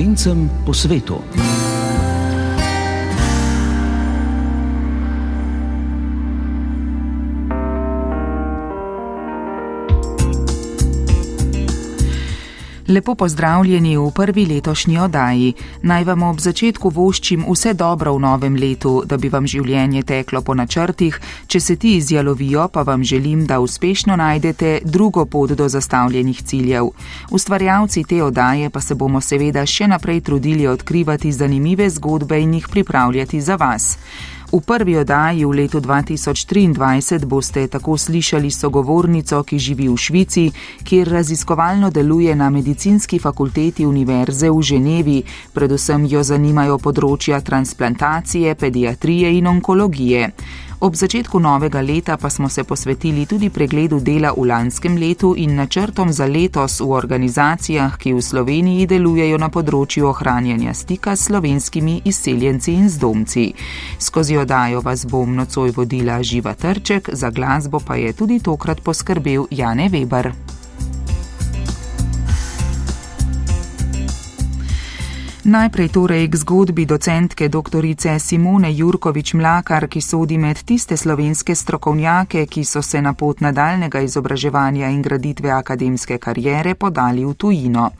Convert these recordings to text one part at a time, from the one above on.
slovencem po svetu. Lepo pozdravljeni v prvi letošnji oddaji. Naj vam ob začetku voščim vse dobro v novem letu, da bi vam življenje teklo po načrtih. Če se ti izjalovijo, pa vam želim, da uspešno najdete drugo pot do zastavljenih ciljev. Ustvarjalci te oddaje pa se bomo seveda še naprej trudili odkrivati zanimive zgodbe in jih pripravljati za vas. V prvi oddaji v letu 2023 boste tako slišali sogovornico, ki živi v Švici, kjer raziskovalno deluje na medicinski fakulteti Univerze v Ženevi, predvsem jo zanimajo področja transplantacije, pediatrije in onkologije. Ob začetku novega leta pa smo se posvetili tudi pregledu dela v lanskem letu in načrtom za letos v organizacijah, ki v Sloveniji delujejo na področju ohranjanja stika s slovenskimi izseljenci in zdomci. Skozi odajo vas bom nocoj vodila Živa Trček, za glasbo pa je tudi tokrat poskrbel Jane Weber. Najprej torej k zgodbi docentke dr. Simone Jurkovič Mlakar, ki sodi med tiste slovenske strokovnjake, ki so se na pot nadaljnega izobraževanja in graditve akademske karijere podali v tujino.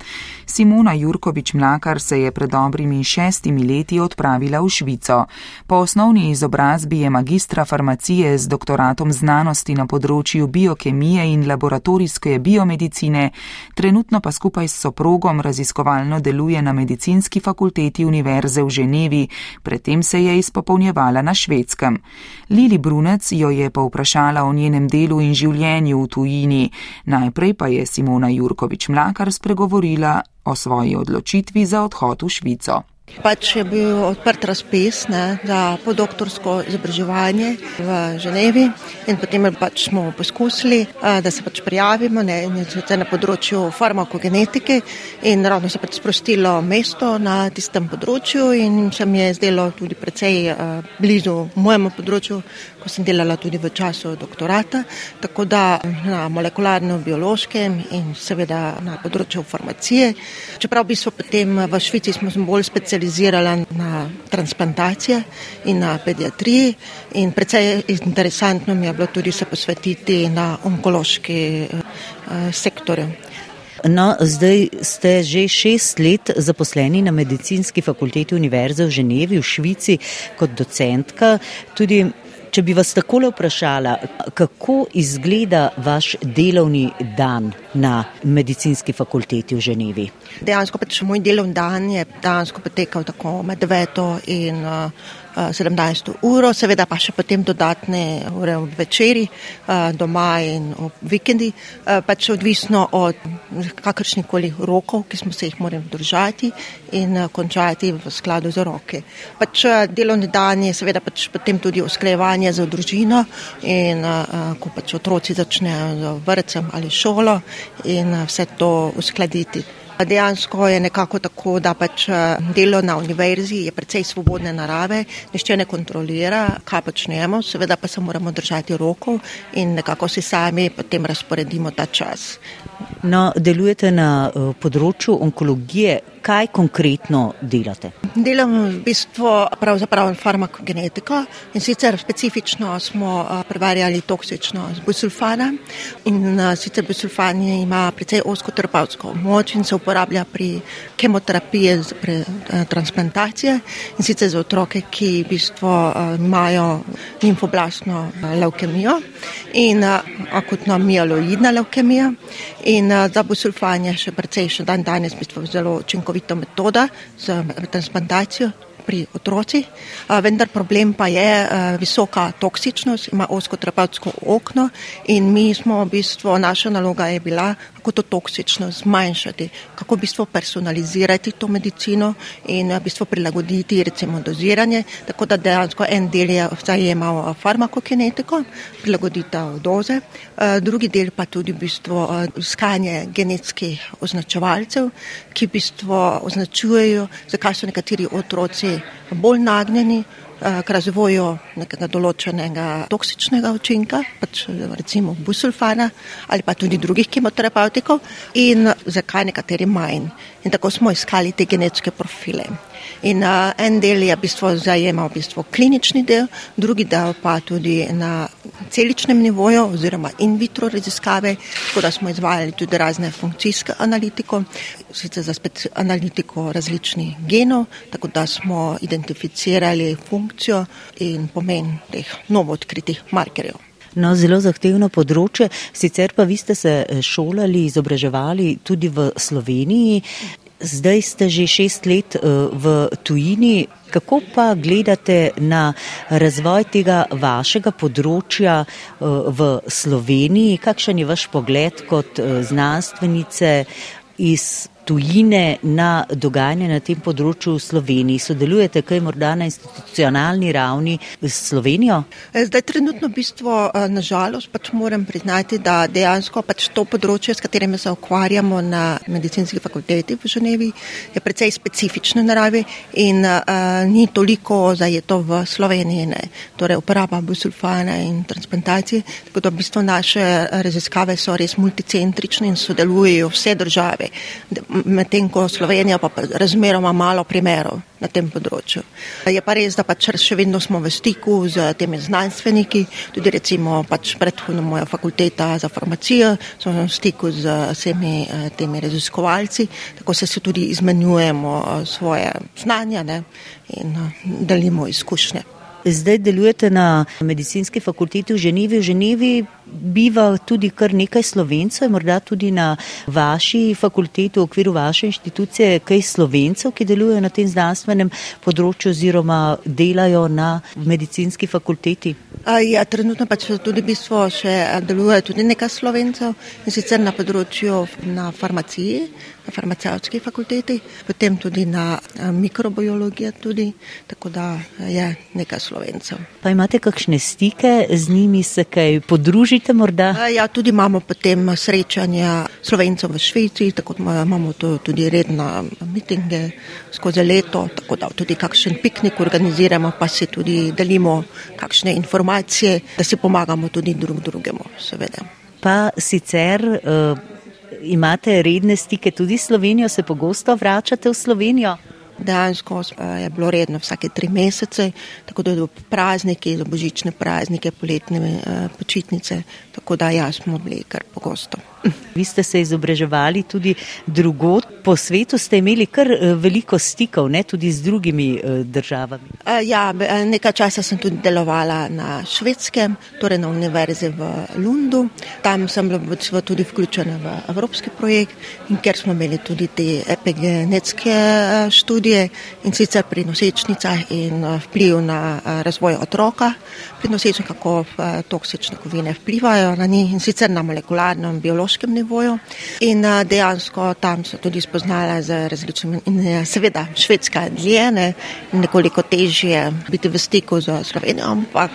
Simona Jurkovič Mlakar se je pred dobrimi šestimi leti odpravila v Švico. Po osnovni izobrazbi je magistra farmacije z doktoratom znanosti na področju biokemije in laboratorijske biomedicine, trenutno pa skupaj s soprogom raziskovalno deluje na medicinski medicinski fakulteti Univerze v Ženevi, predtem se je izpopolnjevala na švedskem. Lili Brunec jo je pa vprašala o njenem delu in življenju v tujini, najprej pa je Simona Jurkovič Mlakar spregovorila o svoji odločitvi za odhod v Švico. Pač je bil odprt razpis ne, za podoktorsko izobraževanje v Ženevi in potem pač smo poskusili, da se pač prijavimo ne, na področju farmakogenetike in ravno se pač sprostilo mesto na tistem področju in se mi je zdelo tudi precej blizu mojemu področju, ko sem delala tudi v času doktorata, tako da na molekularno-biološkem in seveda na področju farmacije. Čeprav v bistvu potem v Švici smo bolj specializirali specializirala na transplantacije in na pediatriji in precej interesantno mi je bilo tudi se posvetiti na onkološki uh, sektorju. No, zdaj ste že šest let zaposleni na medicinski fakulteti Univerze v Ženevi v Švici kot docentka. Tudi Če bi vas takole vprašala, kako izgleda vaš delovni dan na medicinski fakulteti v Ženevi? Dejansko pač moj delovni dan je dejansko potekal tako med 9 in uh, 17. uro, seveda pa še potem dodatne ure v večeri, doma in ob vikendi, pač odvisno od kakršnih koli rokov, ki smo se jih morali držati in končati v skladu z roke. Pač delovni dan je seveda pač potem tudi usklajevanje za družino in ko pač otroci začnejo z vrtcem ali šolo in vse to uskladiti. Dejansko je nekako tako, da pač eh, delo na univerzi je precej svobodne narave, nišče ne kontrolira, kaj počnemo, seveda pa se moramo držati rokov in nekako si sami potem razporedimo ta čas. No, delujete na uh, področju onkologije. Kaj konkretno delate? Delam v bistvu pravzaprav farmakogenetiko in sicer specifično smo uh, preverjali toksičnost busulfana in sicer busulfan ima precej oskoterapevtsko moč in se uporablja pri kemoterapiji pri uh, transplantacije in sicer za otroke, ki v bistvu uh, imajo limfoblastno uh, leukemijo in akutno mieloidna leukemija. In za busulfan je še precej še dan danes bistvo zelo učinkovita metoda za transplantacijo pri otroci, uh, vendar problem pa je visoka toksičnost, ima oskoterapevtsko okno in mi smo v bistvu, naša naloga je bila, kako to toksično zmanjšati, kako v bistvu personalizirati to medicino in v bistvu prilagoditi recimo doziranje, tako da dejansko en del je zajemal farmakokinetiko, prilagoditev doze, drugi del pa tudi v bistvu iskanje genetskih označevalcev, ki v bistvu označujejo, zakaj so nekateri otroci bolj nagnjeni k razvoju nekega določenega toksičnega učinka, pač recimo busulfana ali pa tudi drugih kemoterapevtikov in zakaj nekateri manj. In tako smo iskali te genetske profile. In uh, en del je v bistvu zajemal v bistvu klinični del, drugi del pa tudi na celičnem nivoju oziroma in vitro raziskave, tako da smo izvajali tudi razne funkcijske analitiko, sicer za spet analitiko različnih genov, tako da smo identificirali funkcijo in pomen teh novo odkritih markerjev. No, zelo zahtevno področje, sicer pa vi ste se šolali, izobraževali tudi v Sloveniji. Zdaj ste že šest let eh, v tujini. Kako pa gledate na razvoj tega vašega področja eh, v Sloveniji? Kakšen je vaš pogled kot eh, znanstvenice iz tujine na dogajanje na tem področju v Sloveniji? Sodelujete kaj morda na institucionalni ravni s Slovenijo? Eh, zdaj, trenutno bistvo, eh, nažalost, pač moram priznati, da dejansko pač to področje, s katerim se ukvarjamo na medicinski fakulteti v Ženevi, je precej specifične naravi in uh, ni toliko zajeto v Sloveniji. Ne. Torej, uporaba busulfana in transplantacije, tako da v bistvu naše raziskave so res multicentrične in sodelujejo vse države medtem ko Slovenija pa razmeroma malo primerov na tem področju. Je pa res, da pač še vedno smo v stiku z temi znanstveniki, tudi recimo pač predhodno moja fakulteta za farmacijo, smo v stiku z vsemi eh, temi raziskovalci, tako se, se tudi izmenjujemo eh, svoje znanja ne, in eh, delimo izkušnje. Zdaj delujete na medicinski fakulteti v Ženevi. V Ženevi biva tudi kar nekaj slovencev, morda tudi na vaši fakulteti, v okviru vaše inštitucije, kaj slovencev, ki delujejo na tem znanstvenem področju oziroma delajo na medicinski fakulteti. Ja, trenutno pač tudi bistvo še deluje tudi nekaj slovencev in sicer na področju na farmaciji na farmacevtski fakulteti, potem tudi na mikrobiologiji, tudi, tako da je nekaj slovencev. Pa imate kakšne stike z njimi, se kaj podružite morda? Ja, tudi imamo potem srečanja slovencev v Švici, tako da imamo tudi redna mitinge skozi leto, tako da tudi kakšen piknik organiziramo, pa si tudi delimo kakšne informacije, da si pomagamo tudi drug drugemu, seveda. Pa sicer uh, imate redne stike tudi s Slovenijo, se pogosto vračate v Slovenijo? Dejansko je bilo redno vsake tri mesece, tako da do praznike, do božične praznike, poletne eh, počitnice, tako da ja, smo bili kar pogosto. Vi ste se izobraževali tudi drugot po svetu, ste imeli kar eh, veliko stikov, ne tudi z drugimi eh, državami. Ja, nekaj časa sem tudi delovala na švedskem, torej na univerzi v Lundu. Tam sem bila tudi vključena v evropski projekt in ker smo imeli tudi te epigenetske študije in sicer pri nosečnicah in vpliv na razvoj otroka, pri nosečnicah, kako toksične kovine vplivajo na njih in sicer na molekularnem, biološkem nivoju. In dejansko tam so tudi spoznala z različnimi, in seveda švedska dljene, nekoliko težje biti v stiku z Slovenijo, ampak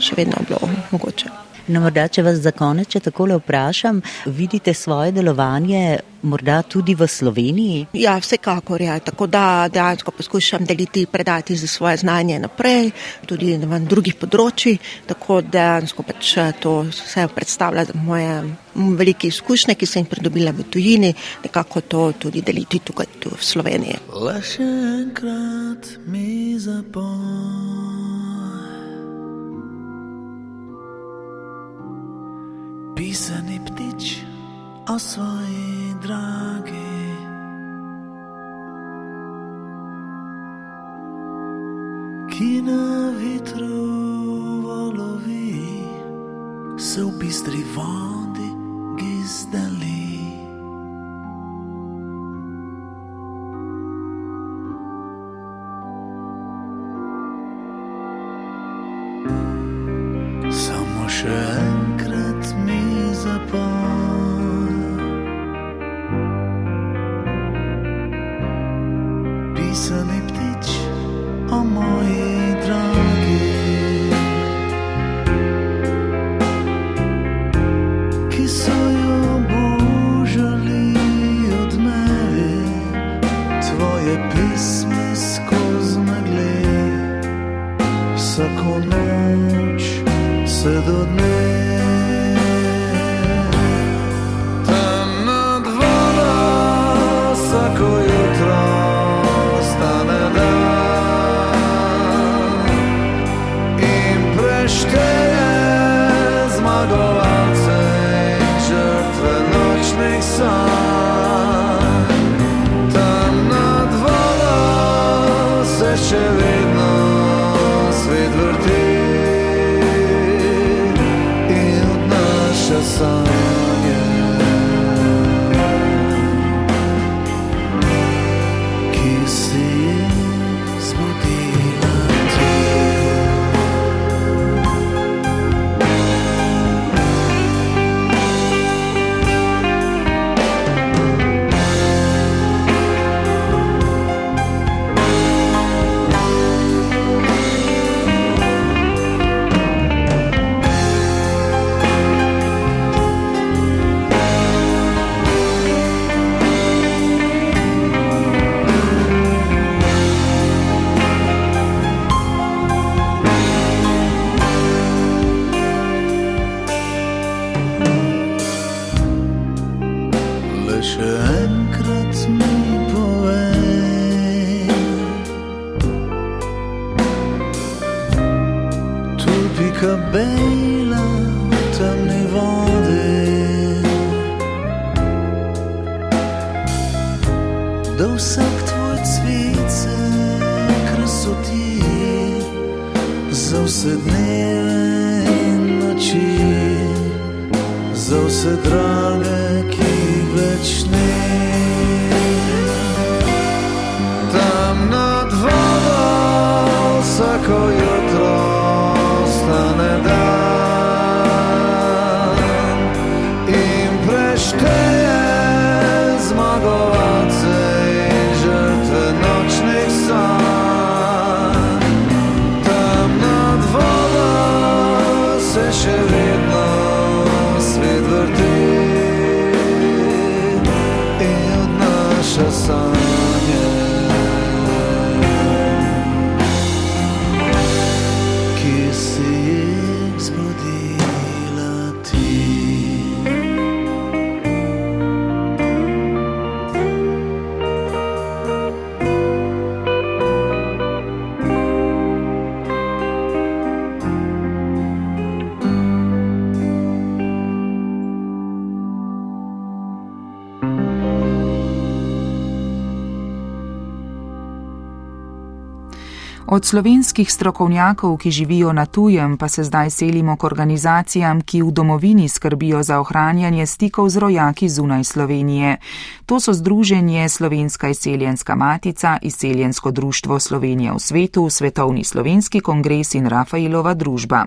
še vedno bilo mogoče. No, morda, če vas za konec, če takole vprašam, vidite svoje delovanje morda tudi v Sloveniji? Ja, vsekakor je. Ja. Tako da dejansko poskušam deliti, predati za svoje znanje naprej, tudi na drugih področjih, tako dejansko pač to vse predstavlja moje velike izkušnje, ki sem jih pridobila v tujini, nekako to tudi deliti tukaj tu v Sloveniji. Le še enkrat mi zapomni. Pisani ptič o svoji dragi. Ki na vitru volovi, se v bistri vodi gizdali. Vsako jutro Od slovenskih strokovnjakov, ki živijo na tujem, pa se zdaj selimo k organizacijam, ki v domovini skrbijo za ohranjanje stikov z rojaki zunaj Slovenije. To so Združenje Slovenska izseljenska matica, Izseljensko društvo Slovenija v svetu, Svetovni slovenski kongres in Rafaelova družba.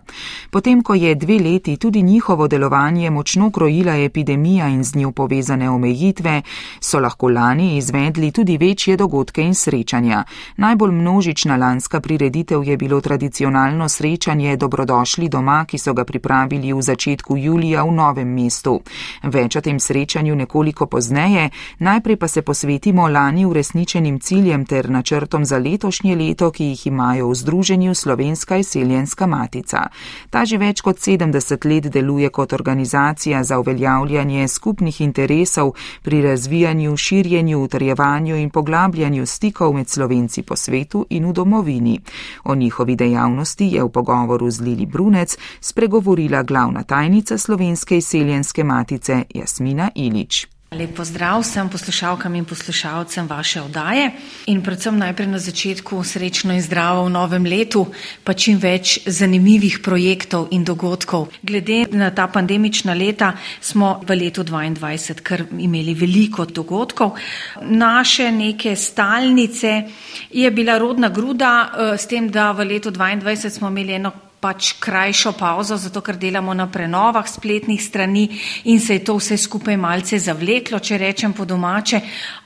Potem, ko je dve leti tudi njihovo delovanje močno krojila epidemija in z njo povezane omejitve, so lahko lani izvedli tudi večje dogodke in srečanja. Najbolj množična lanska prireditev je bilo tradicionalno srečanje Dobrodošli doma, ki so ga pripravili v začetku julija v Novem mestu. Več o tem srečanju nekoliko pozneje, najprej pa se posvetimo lani uresničenim ciljem ter načrtom za letošnje leto, ki jih imajo v Združenju Slovenska izseljenska matica. Ta že več kot 70 let deluje kot organizacija za uveljavljanje skupnih interesov pri razvijanju, širjenju, utrjevanju in poglabljanju stikov med Slovenci po svetu in v domovini. O njihovi dejavnosti je v pogovoru z Lili Brunec spregovorila glavna tajnica Slovenske izseljenske matice Jasmina Ilič. Lep pozdrav vsem poslušalkam in poslušalcem vaše oddaje in predvsem najprej na začetku srečno in zdravo v novem letu, pa čim več zanimivih projektov in dogodkov. Glede na ta pandemična leta smo v letu 2022 kar imeli veliko dogodkov. Naše neke stalnice je bila rodna gruda eh, s tem, da v letu 2022 smo imeli eno pač krajšo pauzo, zato ker delamo na prenovah spletnih strani in se je to vse skupaj malce zavleklo, če rečem po domače,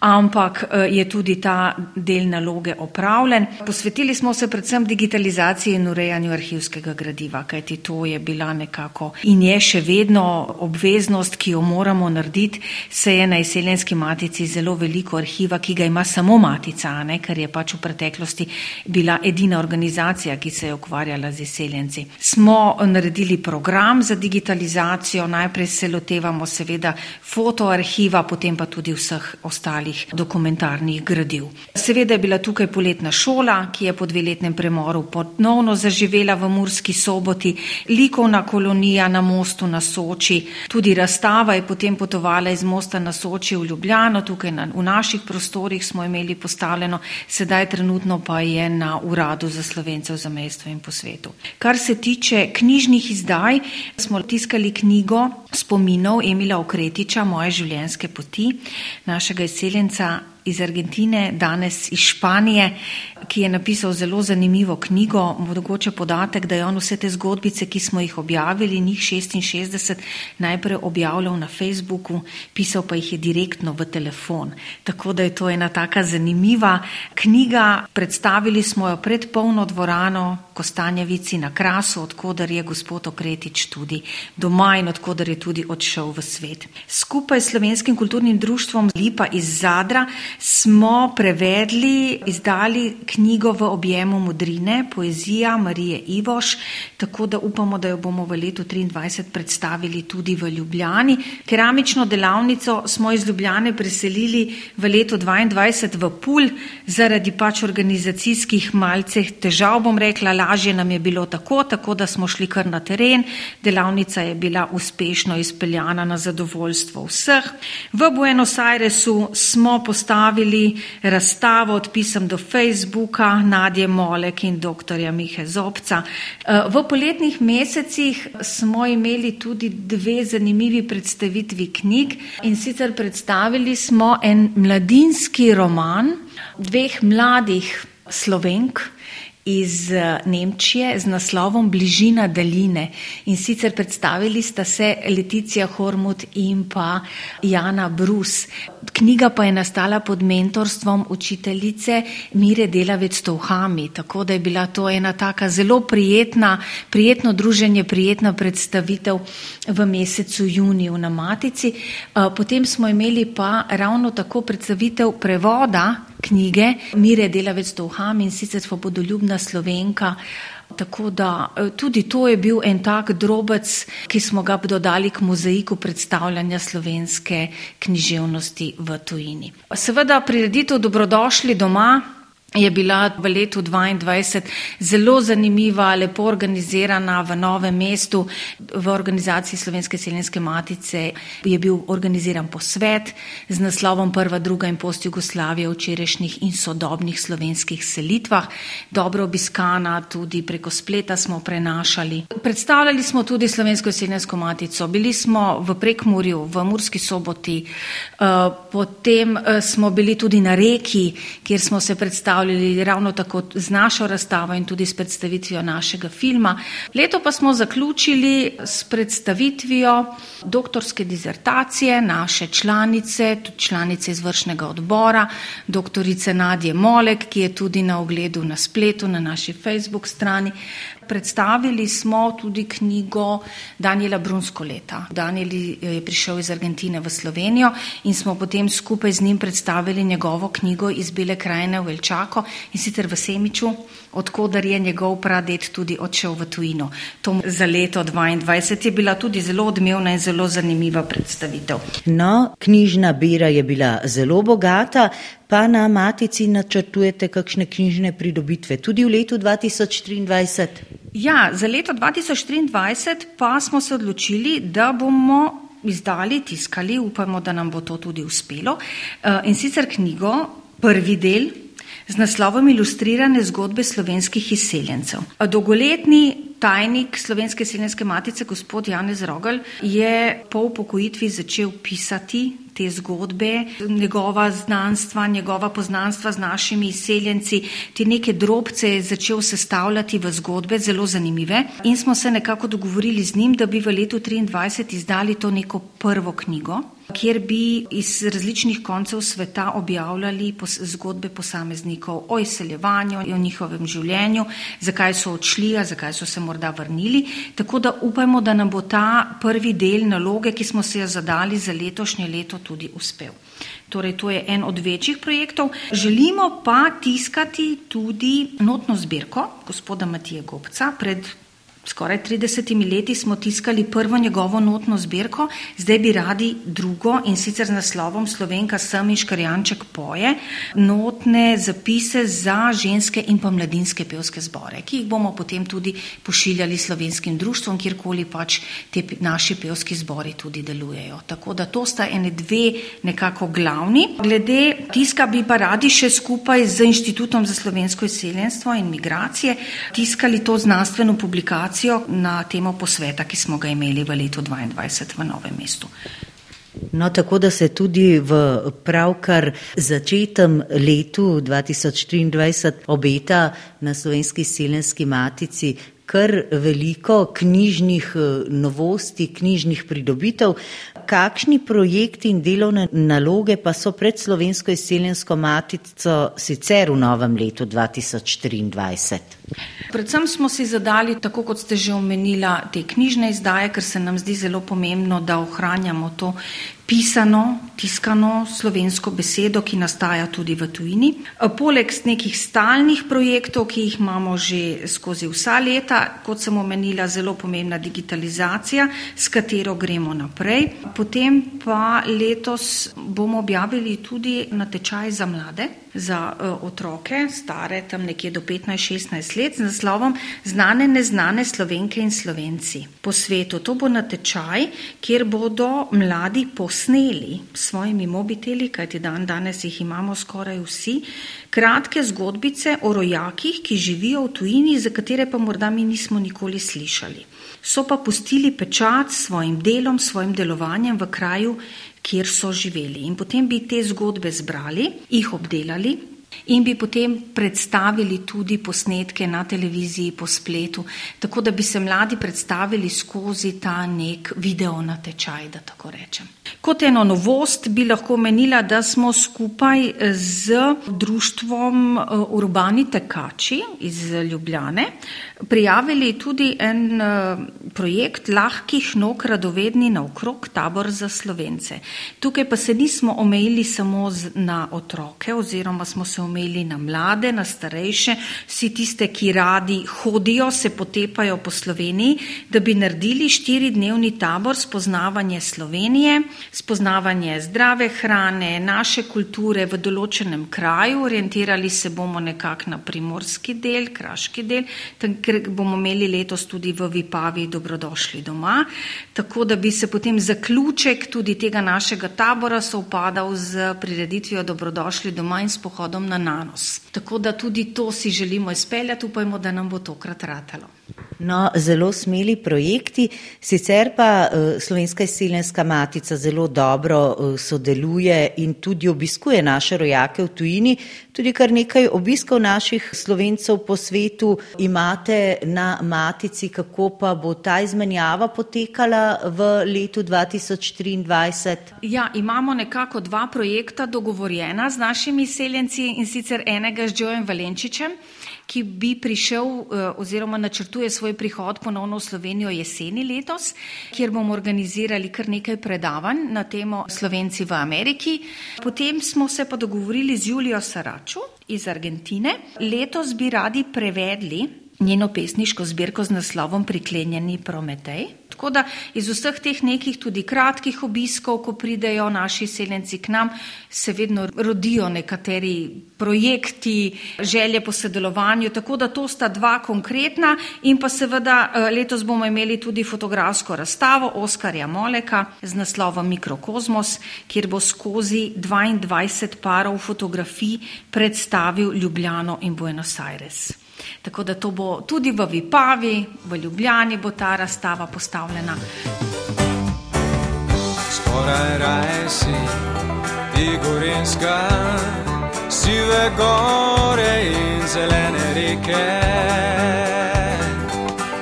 ampak eh, je tudi ta del naloge opravljen. Posvetili smo se predvsem digitalizaciji in urejanju arhivskega gradiva, kajti to je bila nekako in je še vedno obveznost, ki jo moramo narediti, se je na izseljenski matici zelo veliko arhiva, ki ga ima samo matica, ne, ker je pač v preteklosti bila edina organizacija, ki se je ukvarjala z izseljenjem priseljenci. Smo naredili program za digitalizacijo, najprej se lotevamo seveda fotoarhiva, potem pa tudi vseh ostalih dokumentarnih gradiv. Seveda je bila tukaj poletna šola, ki je po dveletnem premoru ponovno zaživela v Murski soboti, likovna kolonija na mostu na Soči, tudi razstava je potem potovala iz mosta na Soči v Ljubljano, tukaj na, v naših prostorih smo imeli postavljeno, sedaj trenutno pa je na uradu za slovence v zamestvu in po svetu. Kar se tiče knjižnih izdaj, smo tiskali knjigo spominov Emila Okretiča, moje življenjske poti, našega izseljenca iz Argentine, danes iz Španije, ki je napisal zelo zanimivo knjigo. Mogoče podatek, da je on vse te zgodbice, ki smo jih objavili, njih 66, najprej objavljal na Facebooku, pisal pa jih je direktno v telefon. Tako da je to ena taka zanimiva knjiga. Predstavili smo jo pred polno dvorano Kostanjevici na Krasu, odkudar je gospod Okretič tudi doma in odkudar je tudi odšel v svet. Skupaj s Slovenskim kulturnim društvom Lipa iz Zadra smo prevedli, izdali knjigo v objemu modrine, poezija Marije Ivoš, tako da upamo, da jo bomo v letu 2023 predstavili tudi v Ljubljani. Keramično delavnico smo iz Ljubljane preselili v letu 2022 v Pulj zaradi pač organizacijskih malce težav, bom rekla, lažje nam je bilo tako, tako da smo šli kar na teren. Delavnica je bila uspešno izpeljana na zadovoljstvo vseh. V Buenos Airesu smo postavili razstavo od pisem do Facebooka Nadje Molek in dr. Mihe Zobca. V poletnih mesecih smo imeli tudi dve zanimivi predstavitvi knjig in sicer predstavili smo en mladinski roman dveh mladih slovenk, iz eh, Nemčije z naslovom Bližina daljine in sicer predstavili sta se Leticija Hormut in pa Jana Brus. Knjiga pa je nastala pod mentorstvom učiteljice Mire Delavec Tovhami, tako da je bila to ena taka zelo prijetna, prijetno druženje, prijetna predstavitev v mesecu juniju na Matici. Eh, potem smo imeli pa ravno tako predstavitev prevoda knjige Mire Delavec Tovham in sicer svobodoljubna slovenka. Tako da eh, tudi to je bil en tak drobec, ki smo ga dodali k mozaiku predstavljanja slovenske književnosti v tujini. Seveda prireditev dobrodošli doma je bila v letu 2022 zelo zanimiva, lepo organizirana v novem mestu. V organizaciji Slovenske seljenske matice je bil organiziran posvet z naslovom Prva, druga in post Jugoslavije v včerajšnjih in sodobnih slovenskih selitvah. Dobro obiskana, tudi preko spleta smo prenašali. Predstavljali smo tudi Slovensko seljensko matico, bili smo v Prekmurju, v Murski soboti, eh, potem eh, smo bili tudi na reki, kjer smo se predstavljali predstavljali ravno tako z našo razstavo in tudi s predstavitvijo našega filma. Leto pa smo zaključili s predstavitvijo doktorske dizertacije naše članice, tudi članice izvršnega odbora, doktorice Nadje Molek, ki je tudi na ogledu na spletu, na naši Facebook strani. Predstavili smo tudi knjigo Daniela Brunsko leta. Daniel je prišel iz Argentine v Slovenijo in smo potem skupaj z njim predstavili njegovo knjigo iz Bele krajine v Elčako in sicer v Semiču, odkudar je njegov pradet tudi odšel v tujino. To za leto 2022 je bila tudi zelo odmevna in zelo zanimiva predstavitev. No, knjižna bira je bila zelo bogata pa na matici načrtujete kakšne knjižne pridobitve tudi v letu 2023? Ja, za leto 2023 pa smo se odločili, da bomo izdali, tiskali, upamo, da nam bo to tudi uspelo. Eh, in sicer knjigo, prvi del z naslovom Ilustrirane zgodbe slovenskih izseljencev. Dolgoletni tajnik Slovenske izseljenske matice, gospod Janez Rogal, je po upokojitvi začel pisati te zgodbe, njegova znanstva, njegova poznanstva z našimi izseljenci, te neke drobce je začel sestavljati v zgodbe, zelo zanimive. In smo se nekako dogovorili z njim, da bi v letu 2023 izdali to neko prvo knjigo kjer bi iz različnih koncev sveta objavljali zgodbe posameznikov o izseljevanju o njihovem življenju, zakaj so odšli, zakaj so se morda vrnili. Tako da upajmo, da nam bo ta prvi del naloge, ki smo se jo zadali za letošnje leto, tudi uspel. Torej, to je en od večjih projektov. Želimo pa tiskati tudi notno zbirko gospoda Matije Gobca pred skoraj 30 leti smo tiskali prvo njegovo notno zbirko, zdaj bi radi drugo in sicer z naslovom Slovenka sem in Škarjanček poje, notne zapise za ženske in pa mladinske pevske zbore, ki jih bomo potem tudi pošiljali slovenskim društvom, kjerkoli pač te naši pevski zbori tudi delujejo. Tako da to sta ene dve nekako glavni. Glede tiska bi pa radi še skupaj z Inštitutom za slovensko izseljenstvo in migracije tiskali to znanstveno publikacijo publikacijo na temo posveta, ki smo ga imeli v letu 2022 v Novem mestu. No, tako da se tudi v pravkar začetem letu 2023 obeta na slovenski silenski matici kar veliko knjižnih eh, novosti, knjižnih pridobitev. Kakšni projekti in delovne naloge pa so pred slovensko izseljensko matico sicer v novem letu 2023? Predvsem smo si zadali, tako kot ste že omenila, te knjižne izdaje, ker se nam zdi zelo pomembno, da ohranjamo to pisano, tiskano slovensko besedo, ki nastaja tudi v tujini. Poleg nekih stalnih projektov, ki jih imamo že skozi vsa leta, kot sem omenila, zelo pomembna digitalizacija, s katero gremo naprej. Potem pa letos bomo objavili tudi natečaj za mlade za uh, otroke, stare tam nekje do 15-16 let, z naslovom Znane, neznane slovenke in slovenci po svetu. To bo natečaj, kjer bodo mladi posneli s svojimi mobiteli, kajti dan danes jih imamo skoraj vsi, kratke zgodbice o rojakih, ki živijo v tujini, za katere pa morda mi nismo nikoli slišali. So pa pustili pečat s svojim delom, svojim delovanjem v kraju, kjer so živeli. In potem bi te zgodbe zbrali, jih obdelali. In bi potem predstavili tudi posnetke na televiziji, po spletu, tako da bi se mladi predstavili skozi ta nek video natečaj, da tako rečem. Kot eno novost bi lahko menila, da smo skupaj z društvom eh, Urbani tekači iz Ljubljane prijavili tudi en eh, projekt lahkih nog radovedni na okrog tabor za slovence. Tukaj pa se nismo omejili samo na otroke oziroma smo se omejili na mlade, na starejše, vsi tiste, ki radi hodijo, se potepajo po Sloveniji, da bi naredili štiridnevni tabor spoznavanje Slovenije, spoznavanje zdrave hrane, naše kulture v določenem kraju, orientirali se bomo nekako na primorski del, kraški del, ker bomo imeli letos tudi v Vipavi dobrodošli doma, tako da bi se potem zaključek tudi tega našega tabora sovpadal z prireditvijo dobrodošli doma in s pohodom na nanos. Tako da tudi to si želimo izpeljati, upajmo, da nam bo tokrat ratalo. No, zelo smeli projekti, sicer pa uh, Slovenska izseljenska matica zelo dobro uh, sodeluje in tudi obiskuje naše rojake v tujini. Tudi kar nekaj obiskov naših slovencev po svetu imate na matici, kako pa bo ta izmenjava potekala v letu 2023? Ja, imamo nekako dva projekta dogovorjena z našimi izseljenci in sicer enega z Jojem Valenčičem ki bi prišel eh, oziroma načrtuje svoj prihod ponovno v Slovenijo jeseni letos, kjer bomo organizirali kar nekaj predavanj na temo Slovenci v Ameriki. Potem smo se pa dogovorili z Julijo Saraču iz Argentine. Letos bi radi prevedli njeno pesniško zbirko z naslovom Priklenjeni Prometej. Tako da iz vseh teh nekih tudi kratkih obiskov, ko pridejo naši seljenci k nam, se vedno rodijo nekateri projekti, želje po sodelovanju. Tako da to sta dva konkretna in pa seveda eh, letos bomo imeli tudi fotografsko razstavo Oskarja Moleka z naslovom Mikrokozmos, kjer bo skozi 22 parov fotografij predstavil Ljubljano in Buenos Aires. Tako da to bo tudi v Vipavi, v Ljubljani bo ta razstava postavljena. Skoraj raje si, ti gorinska, sive gore in zelene reke.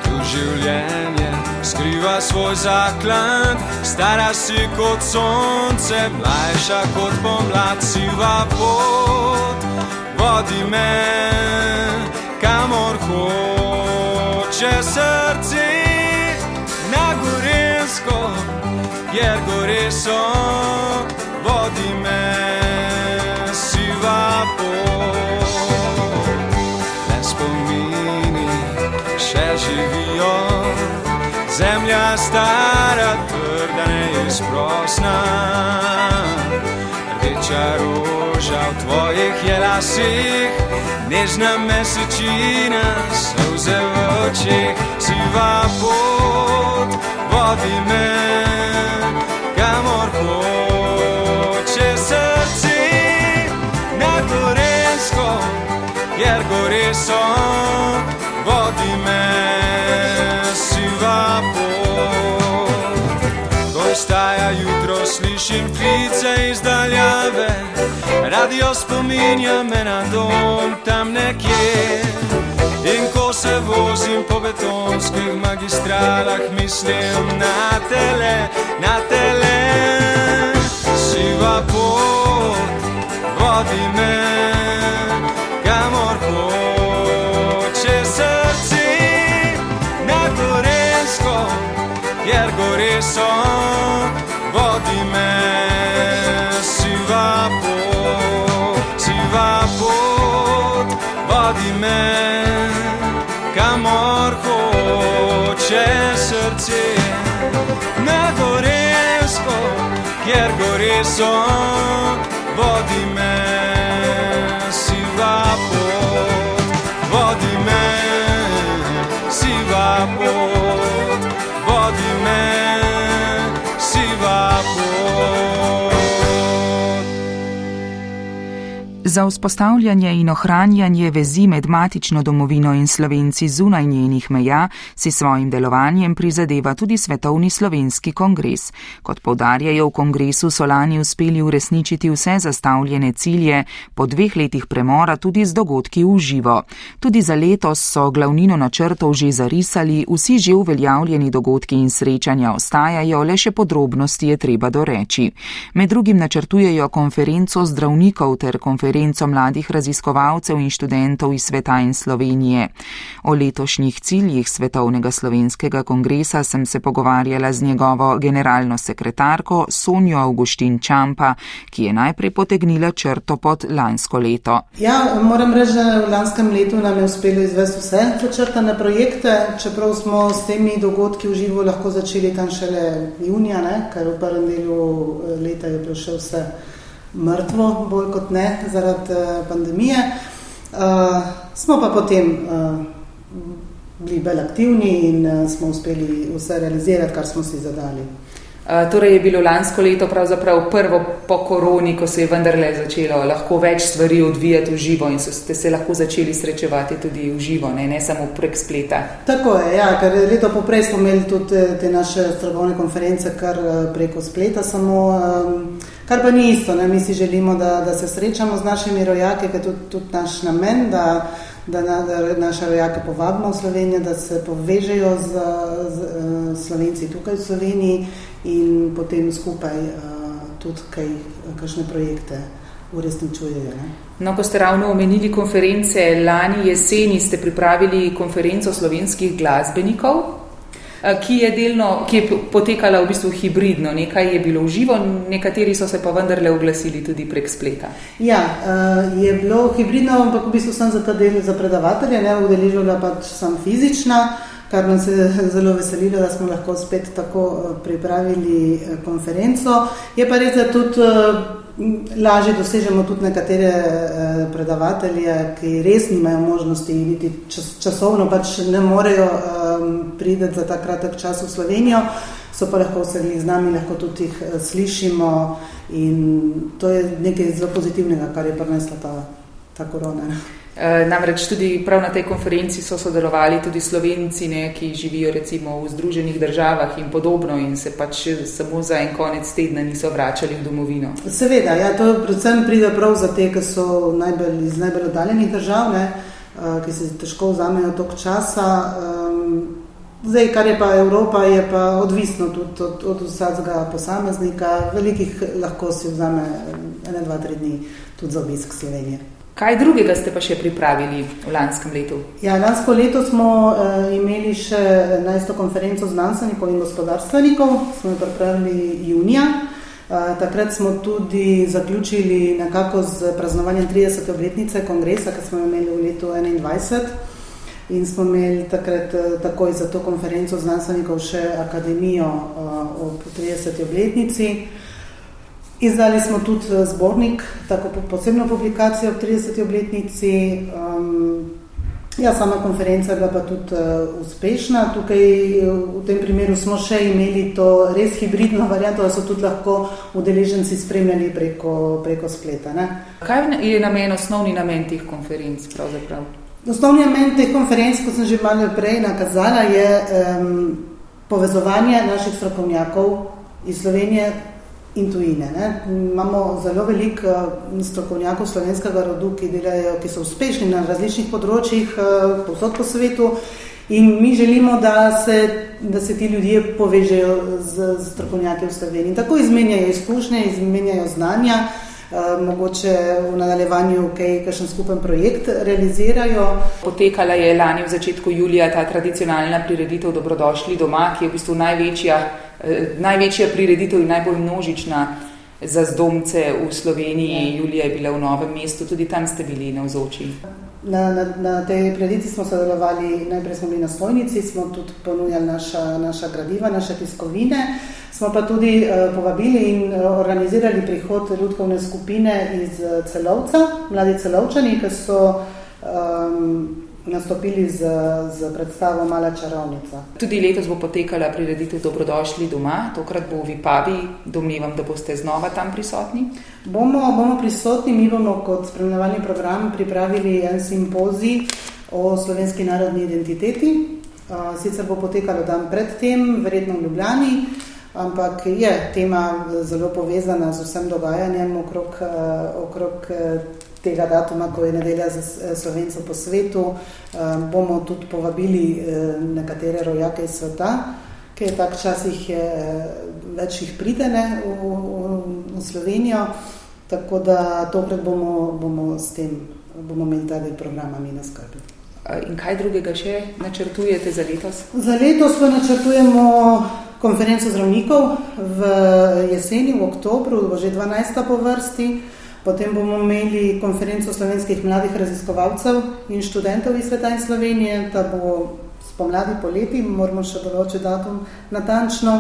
Tu življenje skriva svoj zaklad, stara si kot sonce, mlajša kot pomlad, siva pot, vodi me kamor hoče srce, na gorensko, kjer gore so, vodi me siva pot. Ne spomini, še živijo. Stara, stara, trda neizprosna Rdeča roža v tvojih je lasih. Nežna mesečina, solze v očih Siva pot, vodi me, kamor hoče srce. Na Gorensko, kjer gore so Vodi me, vstaja jutro, slišim klice iz daljave. Radio spominja me na dom tam nekje. In ko se vozim po betonskih magistralah Mislim na tele, na tele. Siva pot, vodi me gore so Vodi me siva pot, siva pot Vodi me kamor hoče srce. Na Gorensko, kjer gore so Vodi me siva pot Vodi me siva pot Za vzpostavljanje in ohranjanje vezi med matično domovino in slovenci zunaj njenih meja si svojim delovanjem prizadeva tudi Svetovni slovenski kongres. Kot povdarjajo v kongresu, so lani uspeli uresničiti vse zastavljene cilje, po dveh letih premora tudi z dogodki v živo. Tudi za letos so glavnino načrtov že zarisali, vsi že uveljavljeni dogodki in srečanja ostajajo, le še podrobnosti je treba doreči. Med drugim načrtujejo konferenco zdravnikov ter konferenco konferenco mladih raziskovalcev in študentov iz sveta in Slovenije. O letošnjih ciljih Svetovnega slovenskega kongresa sem se pogovarjala z njegovo generalno sekretarko Sonjo Augustin Čampa, ki je najprej potegnila črto pod lansko leto. Ja, moram reči, da v lanskem letu nam je uspelo izvesti vse začrtane projekte, čeprav smo s temi dogodki v živo lahko začeli tam šele junija, ne, ker v prvem delu leta je bilo še vse mrtvo, bolj kot ne, zaradi uh, pandemije. Uh, smo pa potem uh, bili bolj aktivni in uh, smo uspeli vse realizirati, kar smo si zadali. Uh, torej je bilo lansko leto pravzaprav prvo po koroni, ko se je vendarle začelo lahko več stvari odvijati v živo in ste se lahko začeli srečevati tudi v živo, ne, ne samo prek spleta. Tako je, ja, ker leto poprej smo imeli tudi te naše strokovne konference kar preko spleta samo. Um, Kar pa ni isto, ne? mi si želimo, da, da se srečamo z našimi rojaki, ker je tudi, tudi naš namen, da, da, na, da naše rojake povabimo v Slovenijo, da se povežejo z, z, z Slovenci tukaj v Sloveniji in potem skupaj uh, tudi kaj, kakšne projekte uresničujejo. No, ko ste ravno omenili konference, lani jeseni ste pripravili konferenco slovenskih glasbenikov. Eh, ki je, delno, ki je potekala v bistvu hibridno. Nekaj je bilo v živo, nekateri so se pa vendarle oglasili tudi prek spleta. Ja, eh, je bilo hibridno, ampak v bistvu sem za ta del za predavatelje, ne udeležila pač sem fizična, kar nas je zelo veselilo, da smo lahko spet tako eh, pripravili konferenco. Je pa res, da tudi lažje dosežemo tudi nekatere eh, predavatelje, ki res nimajo možnosti, niti čas, časovno pač ne morejo priti za ta kratek čas v Slovenijo, so pa lahko vse z nami, lahko tudi jih slišimo in to je nekaj zelo pozitivnega, kar je prinesla ta, ta korona. Eh, namreč tudi prav na tej konferenci so sodelovali tudi slovenci, ne, ki živijo recimo v Združenih državah in podobno in se pač samo za en konec tedna niso vračali v domovino. Seveda, ja, to predvsem pride prav za te, ki so najbolj iz najbolj oddaljenih držav, ne, eh, ki se težko vzamejo tok časa. Ehm, zdaj, kar je pa Evropa, je pa odvisno tudi od, od vsakega posameznika. Velikih lahko si vzame ene, dva, tri dni tudi za obisk Slovenije. Kaj drugega ste pa še pripravili v lanskem letu? Ja, lansko leto smo uh, imeli še 11. konferenco znanstvenikov in gospodarstvenikov, smo jo pripravili junija. Uh, takrat smo tudi zaključili nekako z praznovanjem 30. obletnice kongresa, ki smo jo imeli v letu 2021. in smo imeli takrat takoj za to konferenco znanstvenikov še akademijo ob 30. obletnici. Izdali smo tudi zbornik, tako posebno publikacijo ob 30. obletnici. Um, Ja, sama konferenca je bila pa tudi uh, uspešna. Tukaj v tem primeru smo še imeli to res hibridno varianto, da so tudi lahko udeleženci spremljali preko, preko spleta. Ne? Kaj je namen, osnovni namen teh konferenc? Pravzaprav? Osnovni namen teh konferenc, kot sem že malo prej nakazala, je um, povezovanje naših strokovnjakov iz Slovenije in tujine. Ne. Imamo zelo veliko uh, strokovnjakov slovenskega rodu, ki, delajo, ki so uspešni na različnih področjih uh, povsod po svetu in mi želimo, da se, da se ti ljudje povežejo z, z strokovnjaki v Sloveniji. Tako izmenjajo izkušnje, izmenjajo znanja, uh, mogoče v nadaljevanju kaj, kakšen skupen projekt realizirajo. Potekala je lani v začetku julija ta tradicionalna prireditev Dobrodošli doma, ki je v bistvu največja Eh, največja prireditev in najbolj množična za zdomce v Sloveniji. Ja. Julija je bila v novem mestu, tudi tam ste bili na vzoči. Na, na, na tej prireditvi smo sodelovali, najprej smo bili na stojnici, smo tudi ponujali naša, naša gradiva, naše tiskovine. Smo pa tudi uh, povabili in uh, organizirali prihod ljudkovne skupine iz celovca, mladi celovčani, ki so um, nastopili z, z predstavo Mala čarovnica. Tudi letos bo potekala prireditev Dobrodošli doma, tokrat bo v Vipavi, domnevam, da boste znova tam prisotni. Bomo, bomo prisotni, mi bomo kot spremljevalni program pripravili en simpozij o slovenski narodni identiteti. Sicer bo potekalo dan predtem, verjetno v Ljubljani, ampak je tema zelo povezana z vsem dogajanjem okrog, okrog tega datuma, ko je nedelja za eh, slovencev po svetu, eh, bomo tudi povabili eh, nekatere rojake iz sveta, ki je tak čas jih več jih pridene v, v, v Slovenijo, tako da tokrat bomo, bomo s tem, bomo imeli ta del programa mi na skrbi. In kaj drugega še načrtujete za letos? Za letos pa načrtujemo konferenco zdravnikov v jeseni, v oktobru, bo že 12. po vrsti. Potem bomo imeli konferenco slovenskih mladih raziskovalcev in študentov iz sveta in Slovenije, ta bo spomladi poleti, moramo še določiti datum natančno.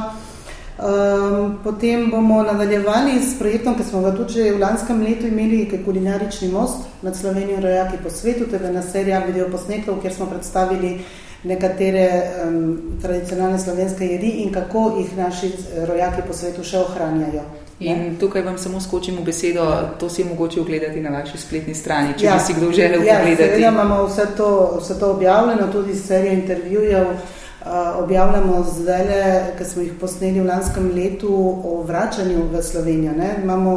Um, potem bomo nadaljevali s projektom, ki smo ga tudi že v lanskem letu imeli, ki je kulinarični most med Slovenijo in rojaki po svetu, je ena serija videoposnetkov, kjer smo predstavili nekatere um, tradicionalne slovenske jedi in kako jih naši rojaki po svetu še ohranjajo. In tukaj vam samo skočim v besedo, to si je mogoče ogledati na vaši spletni strani, če ja. bi si kdo želel ja, pogledati. Ja, imamo vse to, vse to objavljeno, tudi serijo intervjujev. Uh, objavljamo zdaj, ki smo jih posneli v lanskem letu o vračanju v Slovenijo. Ne? Imamo,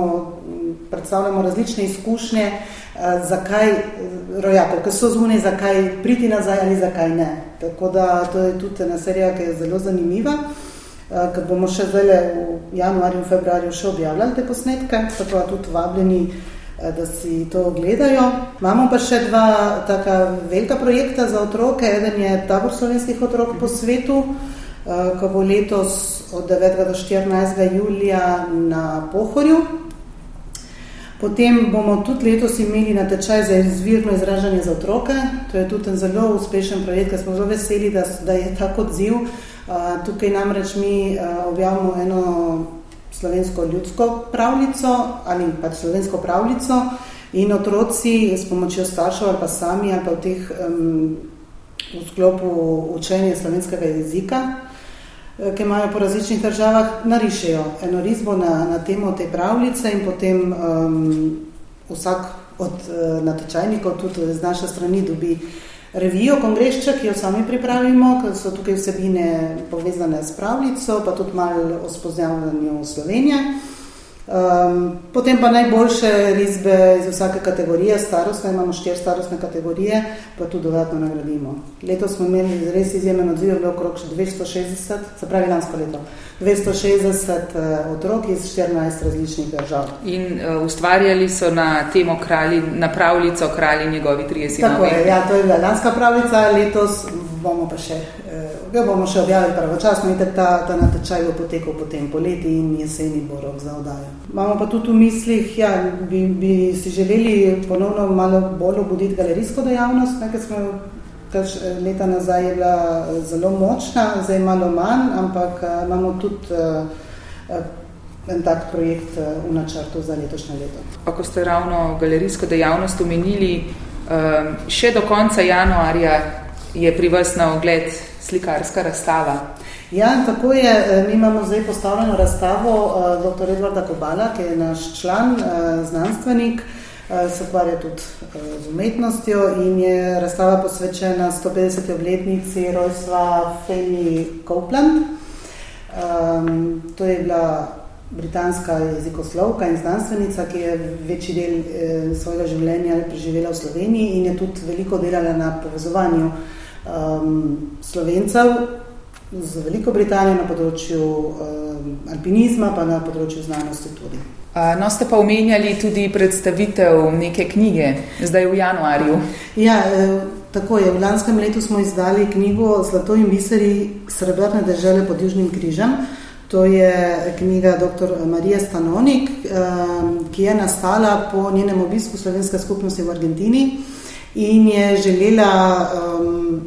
predstavljamo različne izkušnje, uh, zakaj rojakov, ki so zunaj, zakaj priti nazaj ali zakaj ne. Tako da to je tudi ena serija, ki je zelo zanimiva. Eh, ker bomo še zdaj v januarju in februarju še objavljali te posnetke, tako da tudi vabljeni, eh, da si to ogledajo. Imamo pa še dva taka velika projekta za otroke. Eden je tabor slovenskih otrok po svetu, eh, ko bo letos od 9. do 14. julija na Pohorju. Potem bomo tudi letos imeli natečaj za izvirno izražanje za otroke. To je tudi en zelo uspešen projekt, ker smo zelo veseli, da, da je tako odziv. Tukaj namreč mi objavimo eno slovensko ljudsko pravljico ali pač slovensko pravljico in otroci s pomočjo staršev ali pa sami ali pa v teh um, v sklopu učenja slovenskega jezika, ki imajo po različnih državah, narišejo eno risbo na, na temo te pravljice in potem um, vsak od uh, natečajnikov tudi z naše strani dobi uh, revijo Kongrešča, ki jo sami pripravimo, ker so tukaj vsebine povezane s pravljico, pa tudi malo o spoznavanju Slovenije. Um, potem pa najboljše risbe iz vsake kategorije, starostne, imamo štiri starostne kategorije, pa tudi dodatno nagradimo. Letos smo imeli res izjemen odziv, bilo okrog 260, se pravi lansko leto, 260 uh, otrok iz 14 različnih držav. In uh, ustvarjali so na temo kralji, na pravljico kralji njegovi 30 Tako je, ja, to je bila lanska pravljica, letos bomo pa še ga bomo še objavili pravočasno in ta, ta natečaj bo potekal potem poleti in jeseni bo rok za odajo. Imamo pa tudi v mislih, ja, bi, bi si želeli ponovno malo bolj obuditi galerijsko dejavnost, ker smo kaž leta nazaj bila zelo močna, zdaj malo manj, ampak imamo tudi en tak projekt v načrtu za letošnje leto. Ako ste ravno galerijsko dejavnost omenili, še do konca januarja je pri vas na ogled slikarska razstava. Ja, tako je. Mi imamo zdaj postavljeno razstavo dr. Edvarda Kobala, ki je naš član, znanstvenik, se ukvarja tudi z umetnostjo in je razstava posvečena 150. obletnici rojstva Fanny Copeland. Um, to je bila britanska jezikoslovka in znanstvenica, ki je večji del eh, svojega življenja preživela v Sloveniji in je tudi veliko delala na povezovanju um, slovencev z Veliko Britanijo na področju um, alpinizma, pa na področju znanosti tudi. No, ste pa omenjali tudi predstavitev neke knjige, zdaj v januarju. Ja, e, tako je. V lanskem letu smo izdali knjigo Zlato in biseri srebrne države pod Južnim križem. To je knjiga dr. Marije Stanonik, ki je nastala po njenem obisku slovenske skupnosti v Argentini in je želela um,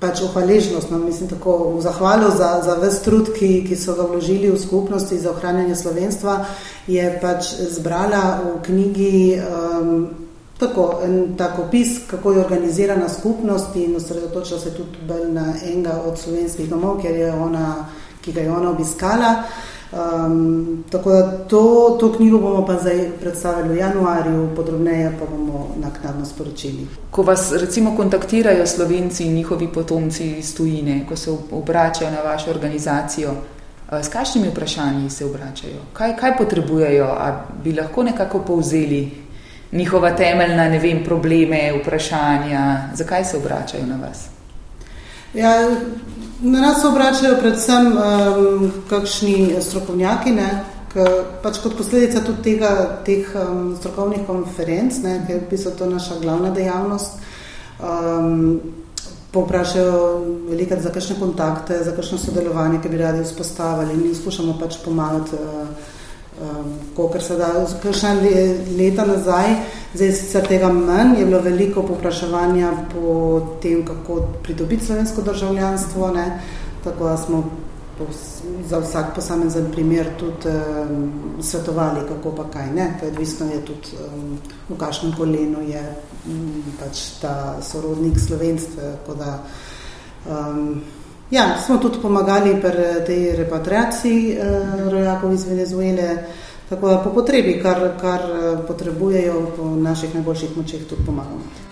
pač ohvaležnost, no, mislim tako v zahvalo za, za ves trud, ki, ki so ga vložili v skupnosti za ohranjanje slovenstva, je pač zbrala v knjigi um, tako en tak opis, kako je organizirana skupnost in osredotočila se tudi bolj na enega od slovenskih domov, ker je ona, ki ga je ona obiskala. Um, tako da to, to knjigo bomo pa zdaj predstavili v januarju, podrobneje pa bomo naknadno sporočili. Ko vas recimo kontaktirajo slovenci in njihovi potomci iz tujine, ko se obračajo na vašo organizacijo, s kakšnimi vprašanji se obračajo? Kaj, kaj potrebujejo? A bi lahko nekako povzeli njihova temeljna, ne vem, probleme, vprašanja? Zakaj se obračajo na vas? Ja, Na nas se obračajo predvsem um, kakšni strokovnjaki, ne, k, pač kot posledica tudi tega, teh um, strokovnih konferenc, ne, ker je to naša glavna dejavnost. Um, Poprašajo veliko za kakšne kontakte, za kakšno sodelovanje, ki bi radi vzpostavili in skušamo pač pomagati uh, um, kolikor se da, kakšne leta nazaj, zdaj sicer tega manj, je bilo veliko popraševanja po tem, kako pridobiti slovensko državljanstvo, ne? tako da smo za vsak posamezen primer tudi um, svetovali, kako pa kaj ne, to je odvisno je tudi um, v kakšnem kolenu je um, pač ta sorodnik slovenstva, tako da um, Ja, smo tudi pomagali pri tej repatriaciji eh, rojakov iz Venezuele, tako da po potrebi, kar, kar eh, potrebujejo, po naših najboljših močeh tudi pomagamo.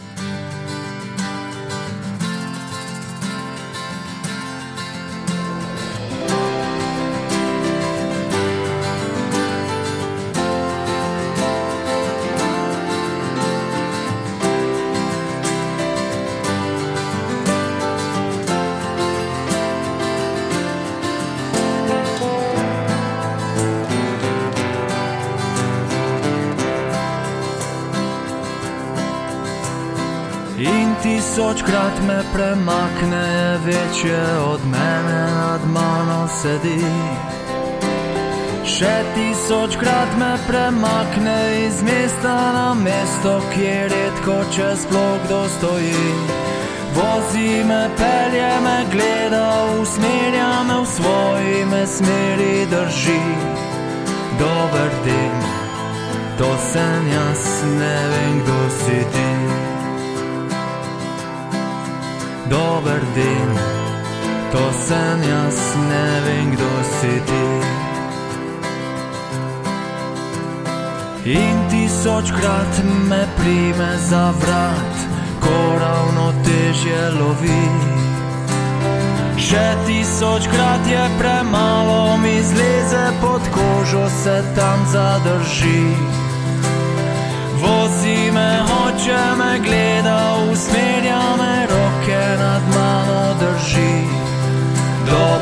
Premakne, večje od mene nad mano sedi. Še tisočkrat me premakne iz mesta na mesto, kjer redko čez blok dostoji. Vozi me, pelje me, gleda, usmerja me v svoji me smeri drži. Dober dan, to sem jaz, ne vem, kdo si ti dober dan, to sem jaz, ne vem, kdo si ti. In tisočkrat me prime za vrat, ko ravno težje lovi. Še tisočkrat je premalo, mi zleze pod kožo, se tam zadrži. Vozi me, hoče me, gleda, usmerja me,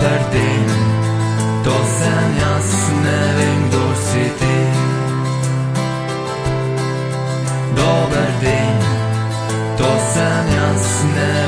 Dan, to sem jaz, ne vem, kdo si ti. Dober dan, to sem jaz, ne vem,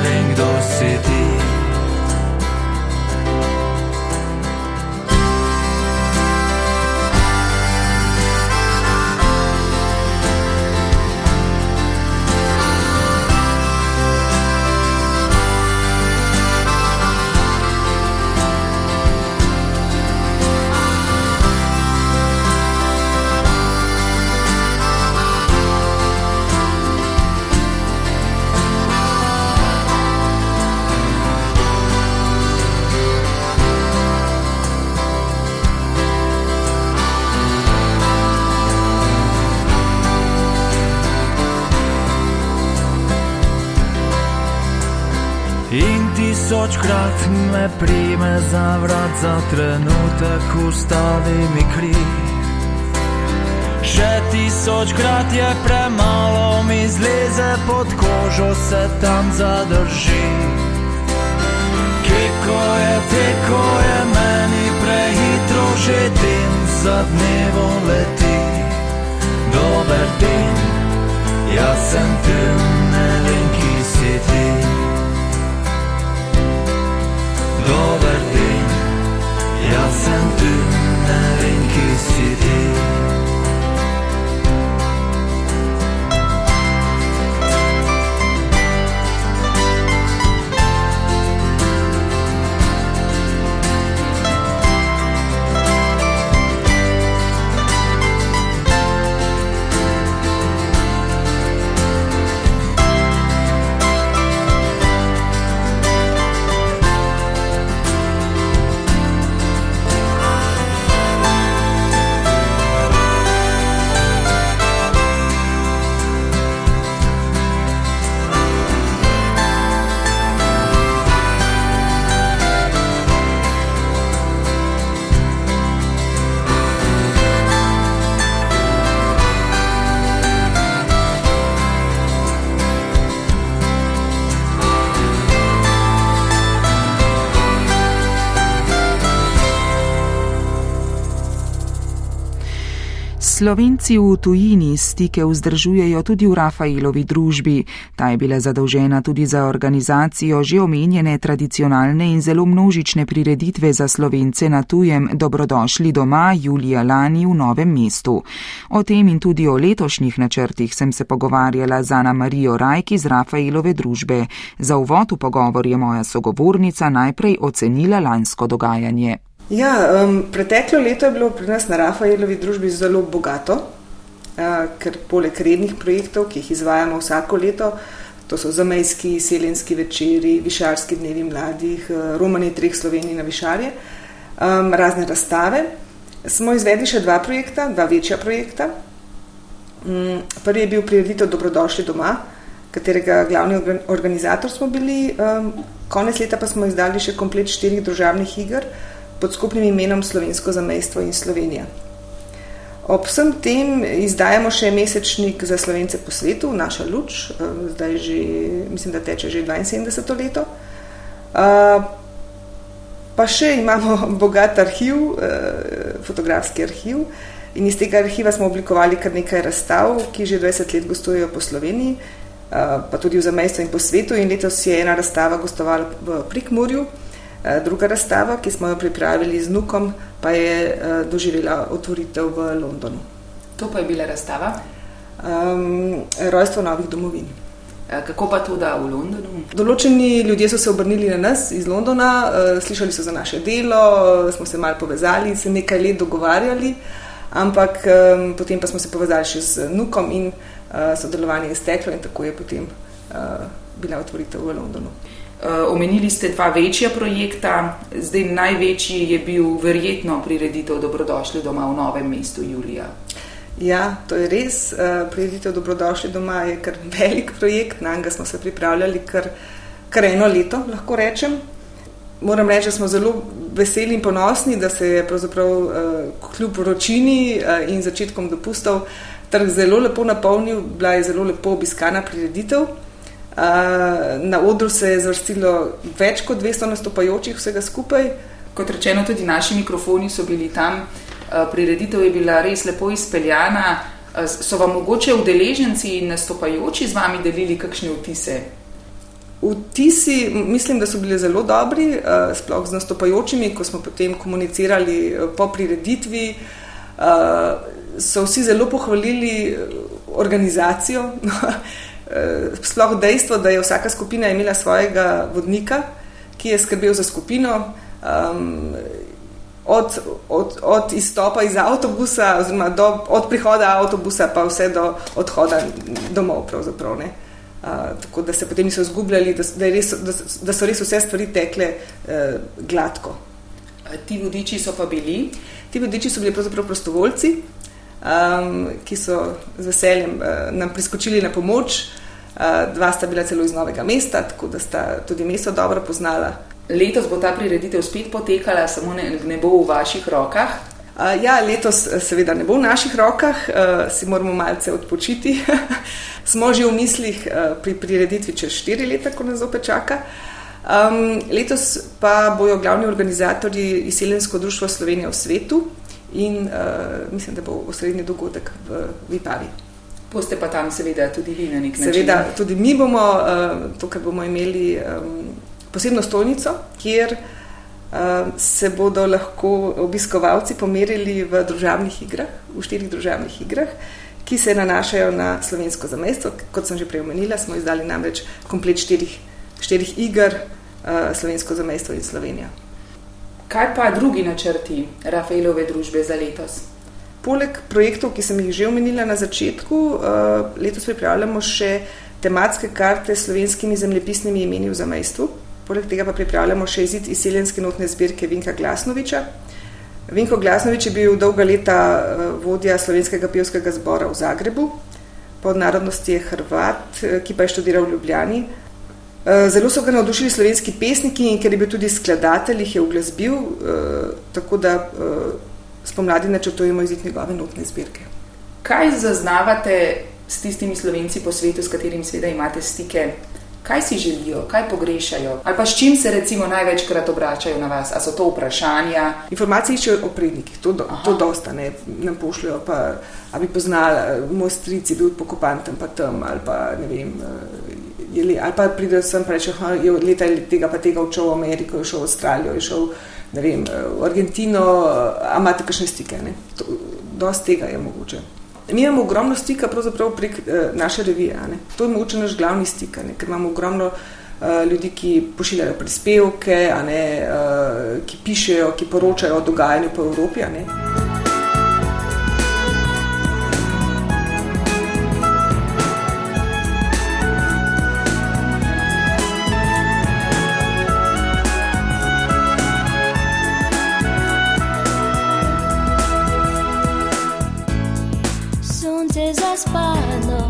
tisočkrat me prime za vrat, za trenutek ustavi mi kri. Še tisočkrat je premalo, mi zleze pod kožo, se tam zadrži. Kiko je, teko je meni prehitro, že dan za dnevo leti. Dober dan, jaz sem tu, ne vem, ki si ti. Dober Slovenci v tujini stike vzdržujejo tudi v Rafaelovi družbi. Ta je bila zadolžena tudi za organizacijo že omenjene tradicionalne in zelo množične prireditve za Slovence na tujem Dobrodošli doma Julija Lani v Novem mestu. O tem in tudi o letošnjih načrtih sem se pogovarjala z Ana Marijo Rajk iz Rafaelove družbe. Za uvod v pogovor je moja sogovornica najprej ocenila lansko dogajanje. Ja, um, preteklo leto je bilo pri nas na Rafaelovi družbi zelo bogato, uh, ker poleg rednih projektov, ki jih izvajamo vsako leto, to so zamejski, selenski večeri, višarski dnevi mladih, uh, romani treh Slovenij na višarje, um, razne razstave. Smo izvedli še dva projekta, dva večja projekta. Um, prvi je bil prireditev Dobrodošli doma, katerega glavni organizator smo bili, um, konec leta pa smo izdali še komplet štirih družabnih iger pod skupnim imenom Slovensko zamejstvo in Slovenija. Ob vsem tem izdajamo še mesečnik za slovence po svetu, naša luč, eh, zdaj že, mislim, da teče že 72 leto. Eh, pa še imamo bogat arhiv, eh, fotografski arhiv in iz tega arhiva smo oblikovali kar nekaj razstav, ki že 20 let gostujejo po Sloveniji, pa tudi v zamejstvu in po svetu in letos je ena razstava gostovala v Prikmurju. Eh, druga razstava, ki smo jo pripravili z Nukom, pa je eh, doživela otvoritev v Londonu. To pa je bila razstava? Um, rojstvo novih domovin. Eh, kako pa to, da v Londonu? Določeni ljudje so se obrnili na nas iz Londona, slišali so za naše delo, smo se malo povezali, se nekaj let dogovarjali, ampak potem pa smo se povezali še z Nukom in sodelovanje je steklo in tako je potem bila otvoritev v Londonu. Uh, omenili ste dva večja projekta, zdaj največji je bil verjetno prireditev Dobrodošli doma v novem mestu Julija. Ja, to je res. Uh, prireditev Dobrodošli doma je kar velik projekt, na njega smo se pripravljali kar, kar eno leto, lahko rečem. Moram reči, da smo zelo veseli in ponosni, da se je pravzaprav uh, kljub vročini in začetkom dopustov trg zelo lepo napolnil, bila je zelo lepo obiskana prireditev. Na odru se je zvrstilo več kot 200 nastopajočih vsega skupaj. Kot rečeno, tudi naši mikrofoni so bili tam, prireditev je bila res lepo izpeljana. So vam mogoče udeleženci in nastopajoči z vami delili kakšne vtise? Vtisi, mislim, da so bili zelo dobri, sploh z nastopajočimi, ko smo potem komunicirali po prireditvi. So vsi zelo pohvalili organizacijo. Eh, sploh dejstvo, da je vsaka skupina imela svojega vodnika, ki je skrbel za skupino. Um, od, od, od izstopa iz avtobusa, oziroma do, od prihoda avtobusa, pa vse do odhoda domov. Uh, tako da se potem niso izgubljali, da, da, res, da, da so res vse stvari tekle uh, gladko. Ti vodiči so pa bili? Ti vodiči so bili pravzaprav prostovoljci, um, ki so z veseljem uh, nam priskočili na pomoč. dva sta bila celo iz novega mesta, tako da sta tudi mesto dobro poznala. Letos bo ta prireditev spet potekala, samo ne, ne bo v vaših rokah. Uh, ja, letos seveda ne bo v naših rokah, uh, si moramo malce odpočiti. Smo že v mislih uh, pri prireditvi čez štiri leta, ko nas opet čaka. Um, letos pa bojo glavni organizatorji izseljensko društvo Slovenija v svetu in uh, mislim, da bo osrednji dogodek v Vipavi. Poste pa tam seveda tudi vi na nek način. Seveda tudi mi bomo, uh, to, kar bomo imeli um, posebno stolnico, kjer uh, se bodo lahko obiskovalci pomerili v družabnih igrah, v štirih družabnih igrah, ki se nanašajo na slovensko zamestvo. Kot sem že prej omenila, smo izdali namreč komplet štirih, štirih iger uh, slovensko zamestvo in Slovenija. Kaj pa drugi načrti Rafaelove družbe za letos? Poleg projektov, ki sem jih že omenila na začetku, uh, letos pripravljamo še tematske karte s slovenskimi zemljepisnimi imeni v zamestvu. Poleg tega pa pripravljamo še izid izseljenske notne zbirke Vinka Glasnoviča. Vinko Glasnovič je bil dolga leta eh, vodja slovenskega pevskega zbora v Zagrebu, pod narodnosti je Hrvat, eh, ki pa je študiral v Ljubljani. Eh, zelo so ga navdušili slovenski pesniki in ker je bil tudi skladatelj, jih je uglasbil, tako da spomladi načrtujemo izid njegove notne zbirke. Kaj zaznavate s tistimi slovenci po svetu, s katerimi seveda imate stike, kaj si želijo, kaj pogrešajo, ali pa s čim se recimo največkrat obračajo na vas, ali so to vprašanja. Informacije iščejo o prednikih, to, do, to dosta ne nam pošljajo, pa ali bi poznali, moj stric je bil pokopan tam pa tam, ali pa ne vem. Ali pa pridejo sem in rečejo, da je leta tega pa tega odšel v Ameriko, šel v Avstralijo, šel vem, v Argentino, a imate kakšne stike. Dosti tega je mogoče. Mi imamo ogromno stika prek uh, naše revije. Ne? To je mogoče naš glavni stik, ne? ker imamo ogromno uh, ljudi, ki pošiljajo prispevke, ne, uh, ki pišejo, ki poročajo o dogajanju po Evropi. entonces las manos,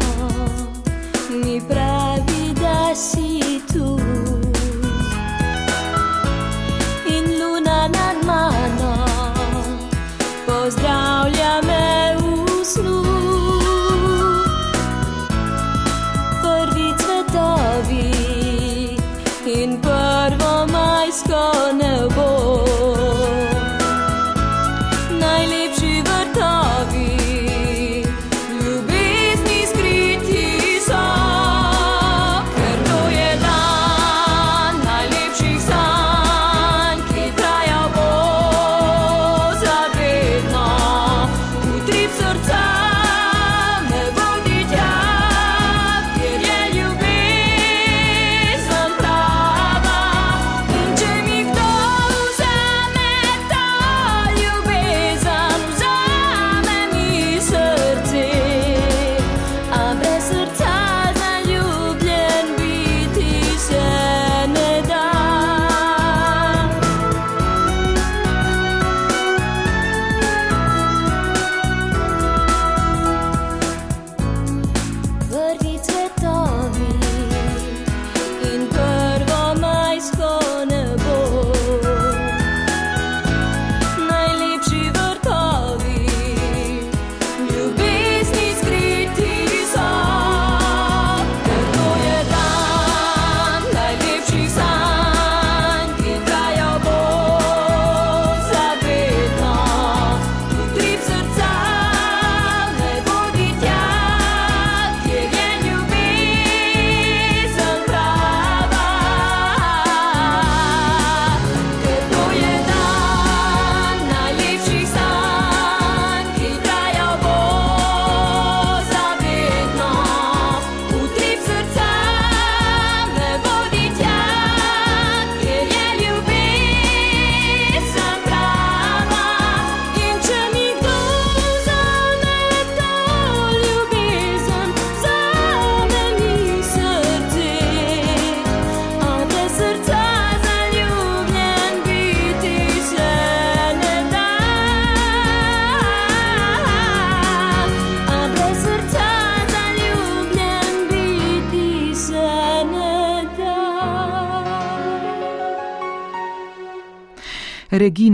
mi bravidad si tu.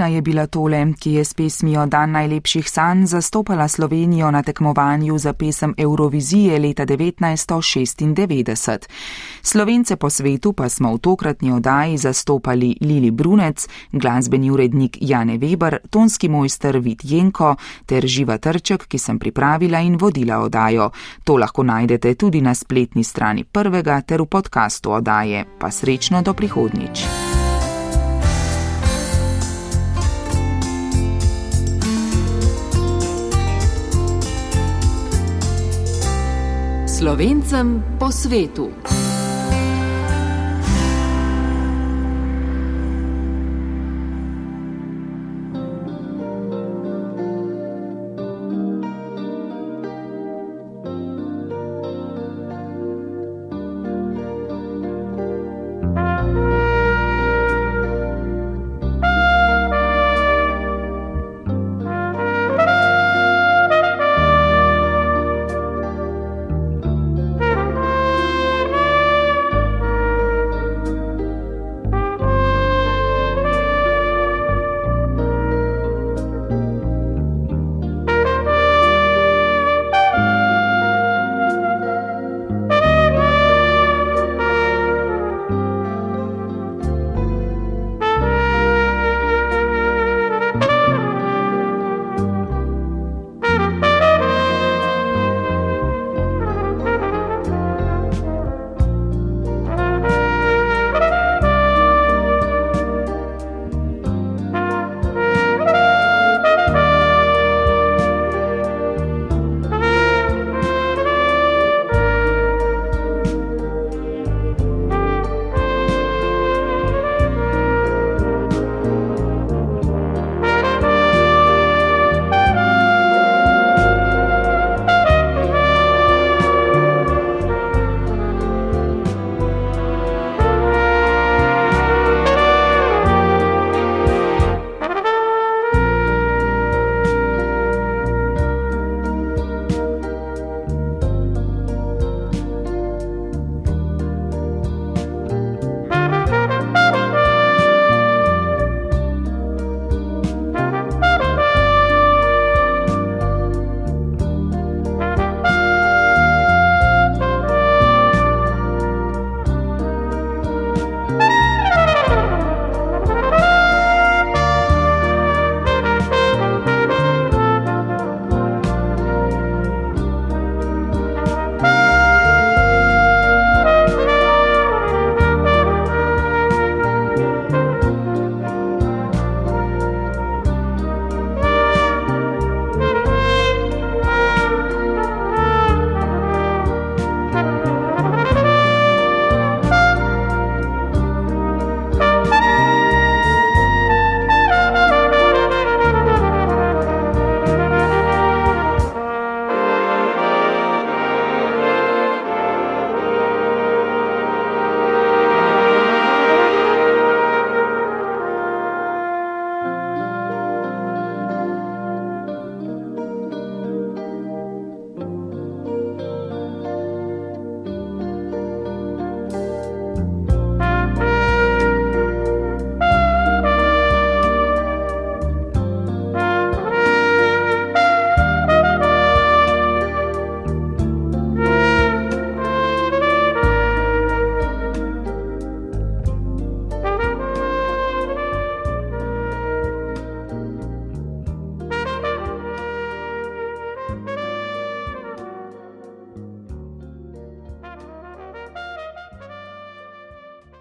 Regina je bila tole, ki je s pesmijo Dan najlepših sanj zastopala Slovenijo na tekmovanju za pesem Eurovizije leta 1996. Slovence po svetu pa smo v tokratni oddaji zastopali Lili Brunec, glasbeni urednik Jane Weber, tonski mojster Vit Jenko ter Živa Trček, ki sem pripravila in vodila oddajo. To lahko najdete tudi na spletni strani prvega ter v podkastu oddaje. Pa srečno do prihodnič. Slovencem po svetu.